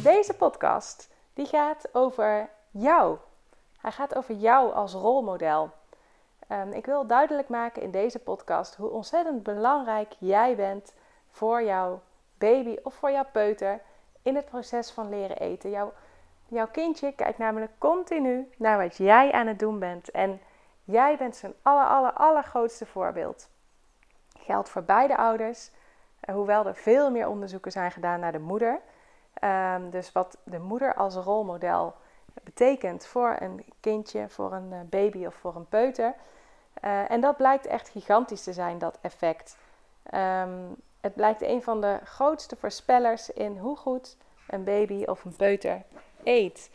Deze podcast die gaat over jou. Hij gaat over jou als rolmodel. Um, ik wil duidelijk maken in deze podcast hoe ontzettend belangrijk jij bent voor jouw baby of voor jouw peuter in het proces van leren eten. Jouw, jouw kindje kijkt namelijk continu naar wat jij aan het doen bent. En jij bent zijn aller, aller, allergrootste voorbeeld. Geldt voor beide ouders, eh, hoewel er veel meer onderzoeken zijn gedaan naar de moeder. Um, dus wat de moeder als rolmodel betekent voor een kindje, voor een eh, baby of voor een peuter. Uh, en dat blijkt echt gigantisch te zijn, dat effect. Um, het blijkt een van de grootste voorspellers in hoe goed een baby of een peuter eet.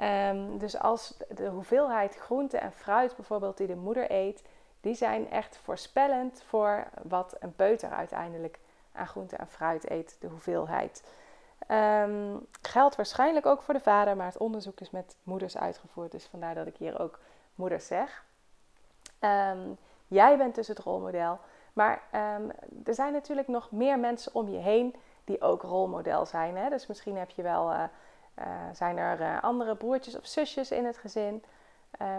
Um, dus als de hoeveelheid groente en fruit bijvoorbeeld die de moeder eet, die zijn echt voorspellend voor wat een peuter uiteindelijk aan groente en fruit eet, de hoeveelheid. Um, geldt waarschijnlijk ook voor de vader, maar het onderzoek is met moeders uitgevoerd. Dus vandaar dat ik hier ook moeders zeg. Um, jij bent dus het rolmodel. Maar um, er zijn natuurlijk nog meer mensen om je heen die ook rolmodel zijn. Hè? Dus misschien heb je wel, uh, uh, zijn er uh, andere broertjes of zusjes in het gezin.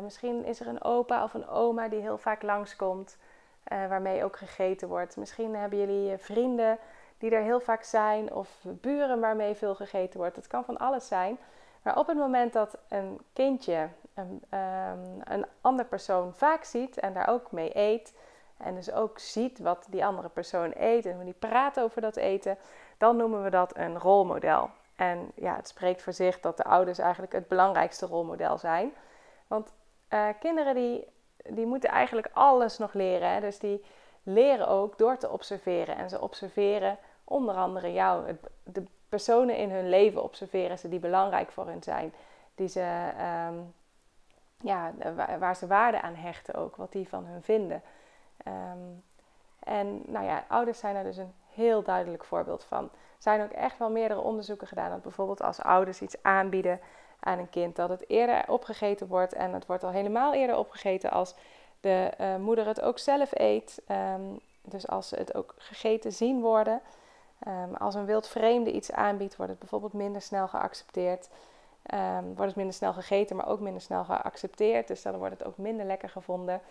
misschien is er een opa of een oma die heel vaak langskomt, waarmee ook gegeten wordt. Misschien hebben jullie vrienden die er heel vaak zijn, of buren waarmee veel gegeten wordt. Het kan van alles zijn. Maar op het moment dat een kindje een, um, een andere persoon vaak ziet en daar ook mee eet, en dus ook ziet wat die andere persoon eet en hoe die praat over dat eten, dan noemen we dat een rolmodel. En ja, het spreekt voor zich dat de ouders eigenlijk het belangrijkste rolmodel zijn. Want uh, kinderen die, die moeten eigenlijk alles nog leren. Hè? Dus die leren ook door te observeren. En ze observeren onder andere jou. De personen in hun leven observeren ze die belangrijk voor hen zijn. Die ze, um, ja, waar ze waarde aan hechten ook, wat die van hun vinden. Um, en nou ja, ouders zijn er dus een heel duidelijk voorbeeld van. Er zijn ook echt wel meerdere onderzoeken gedaan dat bijvoorbeeld als ouders iets aanbieden aan een kind, dat het eerder opgegeten wordt. En het wordt al helemaal eerder opgegeten als de uh, moeder het ook zelf eet. Um, dus als ze het ook gegeten zien worden. Um, als een wild vreemde iets aanbiedt, wordt het bijvoorbeeld minder snel geaccepteerd. Um, wordt het minder snel gegeten, maar ook minder snel geaccepteerd. Dus dan wordt het ook minder lekker gevonden.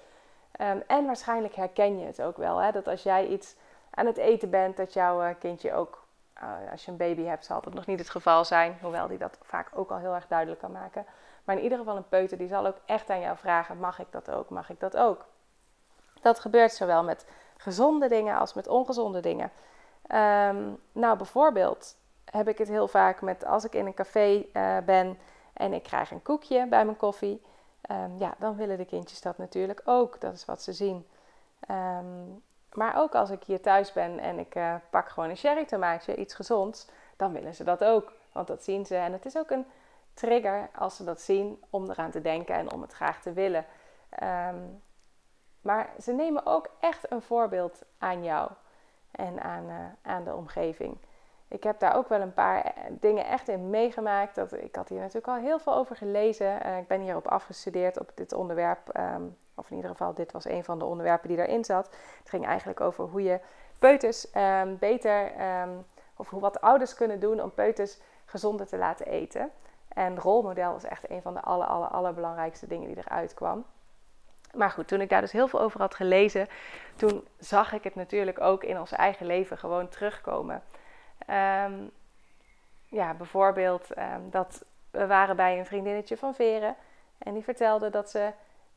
En waarschijnlijk herken je het ook wel. Hè? Dat als jij iets aan het eten bent, dat jouw uh, kindje ook, uh, als je een baby hebt, zal dat nog niet het geval zijn. Hoewel die dat vaak ook al heel erg duidelijk kan maken. Maar in ieder geval een peuter, die zal ook echt aan jou vragen, mag ik dat ook, mag ik dat ook? Dat gebeurt zowel met gezonde dingen als met ongezonde dingen. Um, nou, bijvoorbeeld heb ik het heel vaak met als ik in een café uh, ben en ik krijg een koekje bij mijn koffie. Um, ja, dan willen de kindjes dat natuurlijk ook. Dat is wat ze zien. Um, maar ook als ik hier thuis ben en ik uh, pak gewoon een sherry tomaatje, iets gezonds, dan willen ze dat ook. Want dat zien ze. En het is ook een trigger als ze dat zien om eraan te denken en om het graag te willen. Um, maar ze nemen ook echt een voorbeeld aan jou en aan, uh, aan de omgeving. Ik heb daar ook wel een paar eh, dingen echt in meegemaakt. Dat, ik had hier natuurlijk al heel veel over gelezen. Uh, ik ben hierop afgestudeerd op dit onderwerp. Um, of in ieder geval, dit was een van de onderwerpen die daarin zat. Het ging eigenlijk over hoe je peuters um, beter, of hoe wat ouders kunnen doen om peuters gezonder te laten eten. En rolmodel was echt een van de aller, aller, allerbelangrijkste dingen die eruit kwam. Maar goed, toen ik daar dus heel veel over had gelezen, toen zag ik het natuurlijk ook in ons eigen leven gewoon terugkomen. Um, ja, bijvoorbeeld um, dat we waren bij een vriendinnetje van Veren en die vertelde dat ze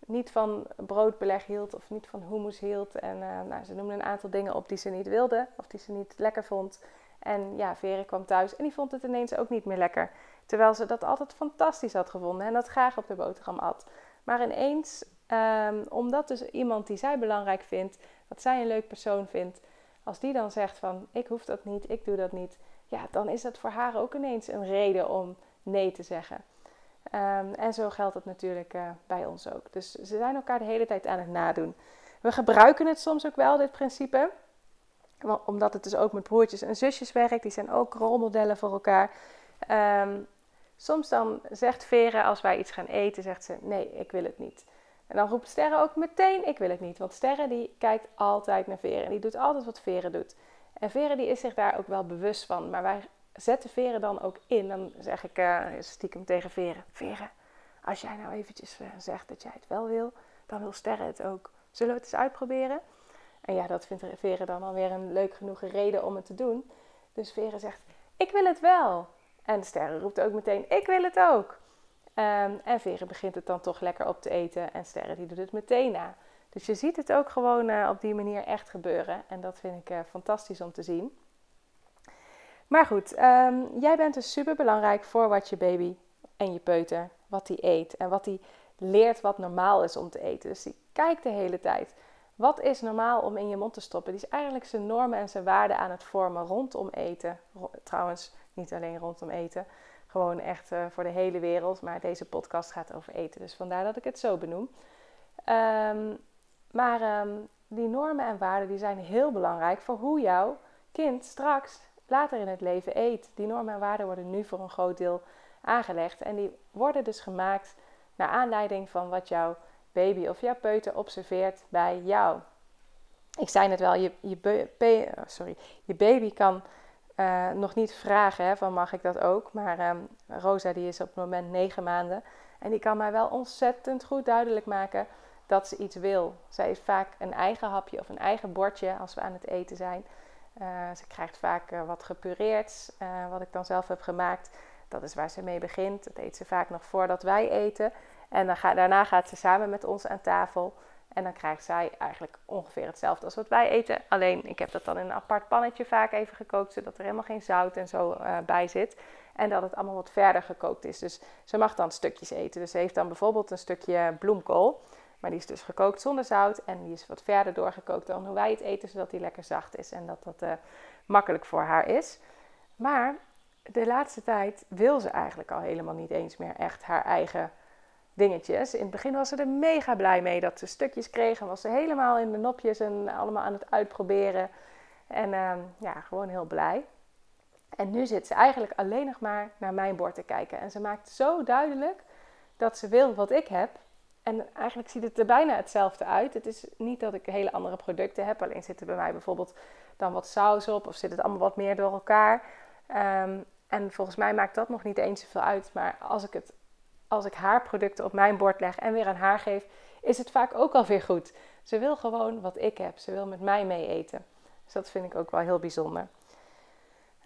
niet van broodbeleg hield of niet van hummus hield. En uh, nou, ze noemde een aantal dingen op die ze niet wilde of die ze niet lekker vond. En ja, Veren kwam thuis en die vond het ineens ook niet meer lekker. Terwijl ze dat altijd fantastisch had gevonden en dat graag op de boterham at. Maar ineens Um, omdat dus iemand die zij belangrijk vindt, wat zij een leuk persoon vindt, als die dan zegt van ik hoef dat niet, ik doe dat niet, ja, dan is dat voor haar ook ineens een reden om nee te zeggen. Ehm, en zo geldt het natuurlijk uh, bij ons ook. Dus ze zijn elkaar de hele tijd aan het nadoen. We gebruiken het soms ook wel, dit principe. Omdat het dus ook met broertjes en zusjes werkt. Die zijn ook rolmodellen voor elkaar. Um, soms dan zegt Vere, als wij iets gaan eten, zegt ze: Nee, ik wil het niet. En dan roept Sterre ook meteen: Ik wil het niet. Want Sterre die kijkt altijd naar Vere. En die doet altijd wat Vere doet. En Vere die is zich daar ook wel bewust van. Maar wij zetten Vere dan ook in. Dan zeg ik uh, stiekem tegen Vere: Vere, als jij nou eventjes uh, zegt dat jij het wel wil, dan wil Sterre het ook. Zullen we het eens uitproberen? En ja, dat vindt Vere dan alweer een leuk genoeg reden om het te doen. Dus Vere zegt: Ik wil het wel. En Sterre roept ook meteen: Ik wil het ook. Um, en Vere begint het dan toch lekker op te eten. En Sterre die doet het meteen na. Dus je ziet het ook gewoon uh, op die manier echt gebeuren. En dat vind ik uh, fantastisch om te zien. Maar goed, um, jij bent dus super belangrijk voor wat je baby en je peuter, wat die eet. En wat die leert wat normaal is om te eten. Dus die kijkt de hele tijd. Wat is normaal om in je mond te stoppen? Die is eigenlijk zijn normen en zijn waarden aan het vormen rondom eten. Trouwens, niet alleen rondom eten. Gewoon echt uh, voor de hele wereld. Maar deze podcast gaat over eten. Dus vandaar dat ik het zo benoem. Um, maar um, die normen en waarden die zijn heel belangrijk voor hoe jouw kind straks later in het leven eet. Die normen en waarden worden nu voor een groot deel aangelegd. En die worden dus gemaakt naar aanleiding van wat jouw baby of jouw peuter observeert bij jou. Ik zei net wel, je, je, sorry, je baby kan uh, nog niet vragen hè, van mag ik dat ook. Maar um, Rosa die is op het moment negen maanden. En die kan mij wel ontzettend goed duidelijk maken dat ze iets wil. Zij heeft vaak een eigen hapje of een eigen bordje als we aan het eten zijn. Uh, ze krijgt vaak uh, wat gepureerd, wat ik dan zelf heb gemaakt. Dat is waar ze mee begint. Dat eet ze vaak nog voordat wij eten. En dan ga, daarna gaat ze samen met ons aan tafel. En dan krijgt zij eigenlijk ongeveer hetzelfde als wat wij eten. Alleen ik heb dat dan in een apart pannetje vaak even gekookt, zodat er helemaal geen zout en zo uh, bij zit. En dat het allemaal wat verder gekookt is. Dus ze mag dan stukjes eten. Dus ze heeft dan bijvoorbeeld een stukje bloemkool. Maar die is dus gekookt zonder zout. En die is wat verder doorgekookt dan hoe wij het eten, zodat die lekker zacht is. En dat dat uh, makkelijk voor haar is. Maar de laatste tijd wil ze eigenlijk al helemaal niet eens meer echt haar eigen dingetjes. In het begin was ze er mega blij mee dat ze stukjes kreeg. En was ze helemaal in de nopjes en allemaal aan het uitproberen. En uh, ja, gewoon heel blij. En nu zit ze eigenlijk alleen nog maar naar mijn bord te kijken. En ze maakt zo duidelijk dat ze wil wat ik heb. En eigenlijk ziet het er bijna hetzelfde uit. Het is niet dat ik hele andere producten heb. Alleen zit er bij mij bijvoorbeeld dan wat saus op. Of zit het allemaal wat meer door elkaar. Um, en volgens mij maakt dat nog niet eens zoveel uit. Maar als ik, het, als ik haar producten op mijn bord leg en weer aan haar geef, is het vaak ook alweer goed. Ze wil gewoon wat ik heb. Ze wil met mij mee eten. Dus dat vind ik ook wel heel bijzonder.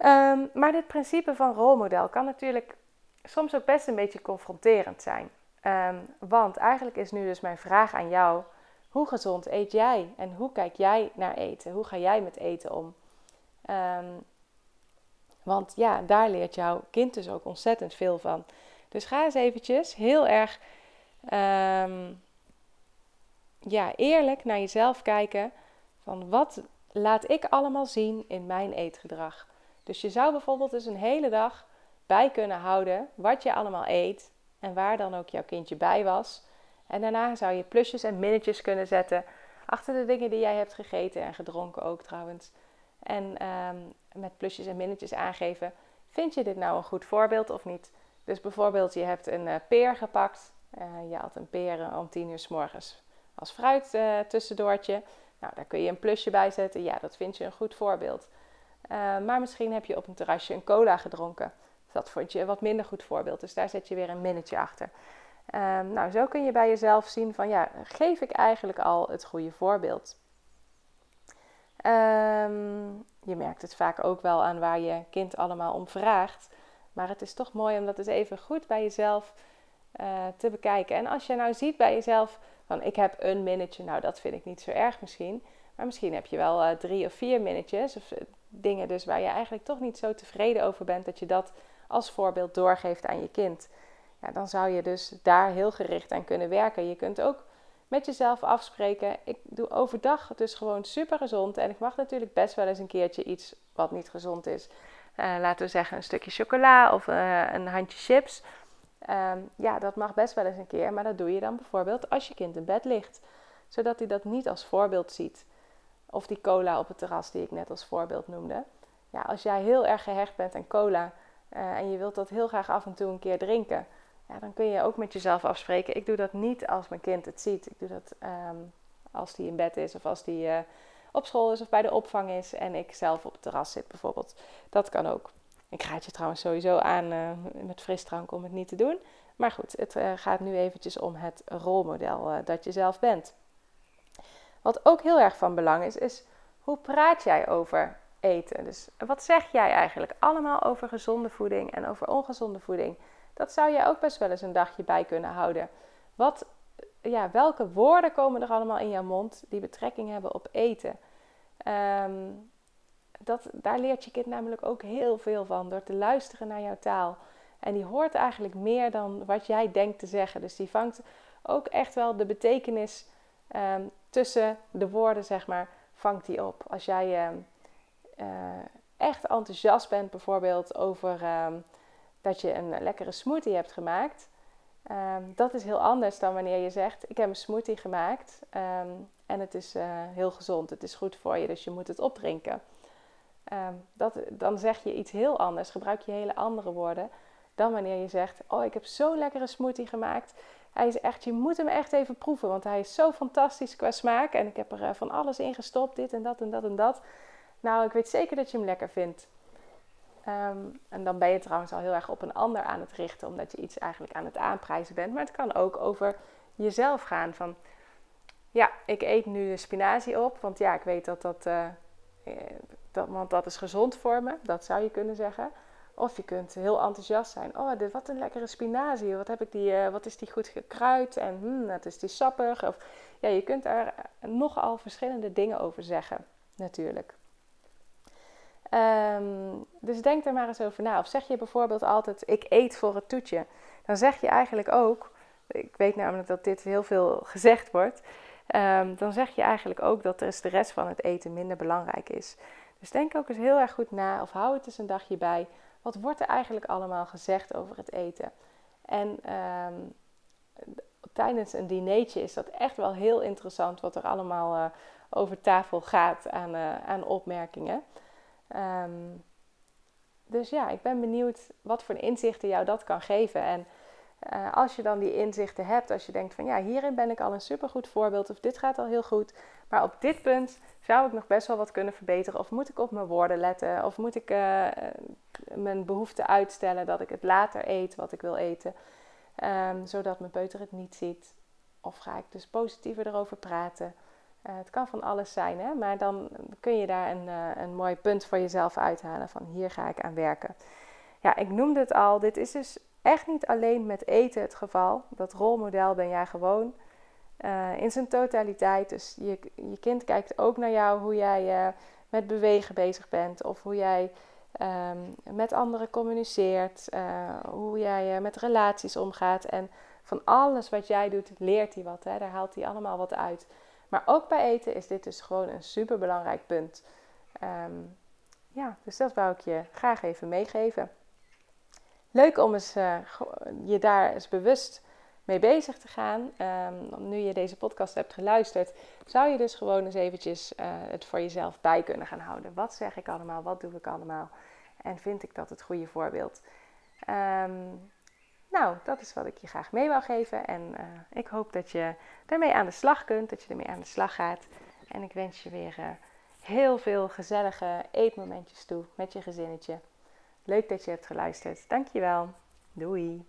Um, maar dit principe van rolmodel kan natuurlijk soms ook best een beetje confronterend zijn. Um, want eigenlijk is nu dus mijn vraag aan jou: hoe gezond eet jij en hoe kijk jij naar eten? Hoe ga jij met eten om? Um, want ja, daar leert jouw kind dus ook ontzettend veel van. Dus ga eens eventjes heel erg um, ja, eerlijk naar jezelf kijken. Van wat laat ik allemaal zien in mijn eetgedrag? Dus je zou bijvoorbeeld dus een hele dag bij kunnen houden wat je allemaal eet en waar dan ook jouw kindje bij was. En daarna zou je plusjes en minnetjes kunnen zetten achter de dingen die jij hebt gegeten en gedronken ook trouwens. En um, met plusjes en minnetjes aangeven, vind je dit nou een goed voorbeeld of niet? Dus bijvoorbeeld je hebt een uh, peer gepakt. Uh, je had een peer om tien uur s morgens als fruit tussendoortje. Nou, daar kun je een plusje bij zetten. Ja, dat vind je een goed voorbeeld. maar misschien heb je op een terrasje een cola gedronken. Dat vond je een wat minder goed voorbeeld. Dus daar zet je weer een minnetje achter. Um, nou, zo kun je bij jezelf zien van ja, geef ik eigenlijk al het goede voorbeeld? Um, je merkt het vaak ook wel aan waar je kind allemaal om vraagt. Maar het is toch mooi om dat eens even goed bij jezelf uh, te bekijken. En als je nou ziet bij jezelf van ik heb een minnetje, nou dat vind ik niet zo erg misschien. Maar misschien heb je wel uh, drie of vier minnetjes of uh, dingen dus waar je eigenlijk toch niet zo tevreden over bent dat je dat als voorbeeld doorgeeft aan je kind. Ja, dan zou je dus daar heel gericht aan kunnen werken. Je kunt ook met jezelf afspreken. Ik doe overdag dus gewoon super gezond. En ik mag natuurlijk best wel eens een keertje iets wat niet gezond is. Laten we zeggen een stukje chocola of een handje chips. Ehm, ja, dat mag best wel eens een keer, maar dat doe je dan bijvoorbeeld als je kind in bed ligt. Zodat hij dat niet als voorbeeld ziet. Of die cola op het terras die ik net als voorbeeld noemde. Ja, als jij heel erg gehecht bent aan cola uh, en je wilt dat heel graag af en toe een keer drinken, ja, dan kun je ook met jezelf afspreken. Ik doe dat niet als mijn kind het ziet. Ik doe dat um, als die in bed is of als die op school is of bij de opvang is en ik zelf op het terras zit bijvoorbeeld. Dat kan ook. Ik raad je trouwens sowieso aan uh, met frisdrank om het niet te doen. Maar goed, het gaat nu eventjes om het rolmodel dat je zelf bent. Wat ook heel erg van belang is, is hoe praat jij over eten? Dus wat zeg jij eigenlijk allemaal over gezonde voeding en over ongezonde voeding? Dat zou jij ook best wel eens een dagje bij kunnen houden. Wat, ja, welke woorden komen er allemaal in jouw mond die betrekking hebben op eten? Ehm, dat, daar leert je kind namelijk ook heel veel van door te luisteren naar jouw taal. En die hoort eigenlijk meer dan wat jij denkt te zeggen. Dus die vangt ook echt wel de betekenis Ehm, tussen de woorden, zeg maar, vangt die op. Als jij ehm, eh, echt enthousiast bent, bijvoorbeeld over dat je een lekkere smoothie hebt gemaakt, dat is heel anders dan wanneer je zegt: Ik heb een smoothie gemaakt en het is uh, heel gezond, het is goed voor je, dus je moet het opdrinken. dat, dan zeg je iets heel anders, gebruik je hele andere woorden dan wanneer je zegt: Oh, ik heb zo'n lekkere smoothie gemaakt. Hij is echt, je moet hem echt even proeven, want hij is zo fantastisch qua smaak. En ik heb er eh, van alles in gestopt, dit en dat en dat en dat. Nou, ik weet zeker dat je hem lekker vindt. Ehm, en dan ben je trouwens al heel erg op een ander aan het richten, omdat je iets eigenlijk aan het aanprijzen bent. Maar het kan ook over jezelf gaan. Van ja, ik eet nu spinazie op, want ja, ik weet dat dat, uh, dat, want dat is gezond voor me. Dat zou je kunnen zeggen. Of je kunt heel enthousiast zijn. Oh, wat een lekkere spinazie. Wat, heb ik die, uh, wat is die goed gekruid? En hmm, wat is die sappig? Of, ja, je kunt daar nogal verschillende dingen over zeggen, natuurlijk. Um, dus denk er maar eens over na. Of zeg je bijvoorbeeld altijd: Ik eet voor het toetje. Dan zeg je eigenlijk ook. Ik weet namelijk dat dit heel veel gezegd wordt. Um, dan zeg je eigenlijk ook dat de rest van het eten minder belangrijk is. Dus denk ook eens heel erg goed na. Of hou het eens een dagje bij wat wordt er eigenlijk allemaal gezegd over het eten? En ehm, tijdens een dinertje is dat echt wel heel interessant wat er allemaal uh, over tafel gaat aan, uh, aan opmerkingen. Um, dus ja, ik ben benieuwd wat voor inzichten jou dat kan geven. En uh, als je dan die inzichten hebt, als je denkt van ja, hierin ben ik al een supergoed voorbeeld of dit gaat al heel goed, maar op dit punt zou ik nog best wel wat kunnen verbeteren of moet ik op mijn woorden letten of moet ik uh, mijn behoefte uitstellen dat ik het later eet wat ik wil eten, um, zodat mijn peuter het niet ziet. Of ga ik dus positiever erover praten. Uh, het kan van alles zijn, hè? maar dan kun je daar een, een mooi punt voor jezelf uithalen van hier ga ik aan werken. Ja, ik noemde het al, dit is dus echt niet alleen met eten het geval. Dat rolmodel ben jij gewoon uh, in zijn totaliteit. Dus je, je kind kijkt ook naar jou hoe jij met bewegen bezig bent. Of hoe jij um, met anderen communiceert. Hoe jij met relaties omgaat. En van alles wat jij doet, leert hij wat. Hè? Daar haalt hij allemaal wat uit. Maar ook bij eten is dit dus gewoon een super belangrijk punt. Um, ja, dus dat wou ik je graag even meegeven. Leuk om eens, uh, je daar eens bewust mee bezig te gaan. Um, nu je deze podcast hebt geluisterd, zou je dus gewoon eens eventjes uh, het voor jezelf bij kunnen gaan houden. Wat zeg ik allemaal? Wat doe ik allemaal? En vind ik dat het goede voorbeeld? Um, nou, dat is wat ik je graag mee wil geven. En uh, ik hoop dat je ermee aan de slag kunt, dat je ermee aan de slag gaat. En ik wens je weer heel veel gezellige eetmomentjes toe met je gezinnetje. Leuk dat je hebt geluisterd. Dankjewel. Doei.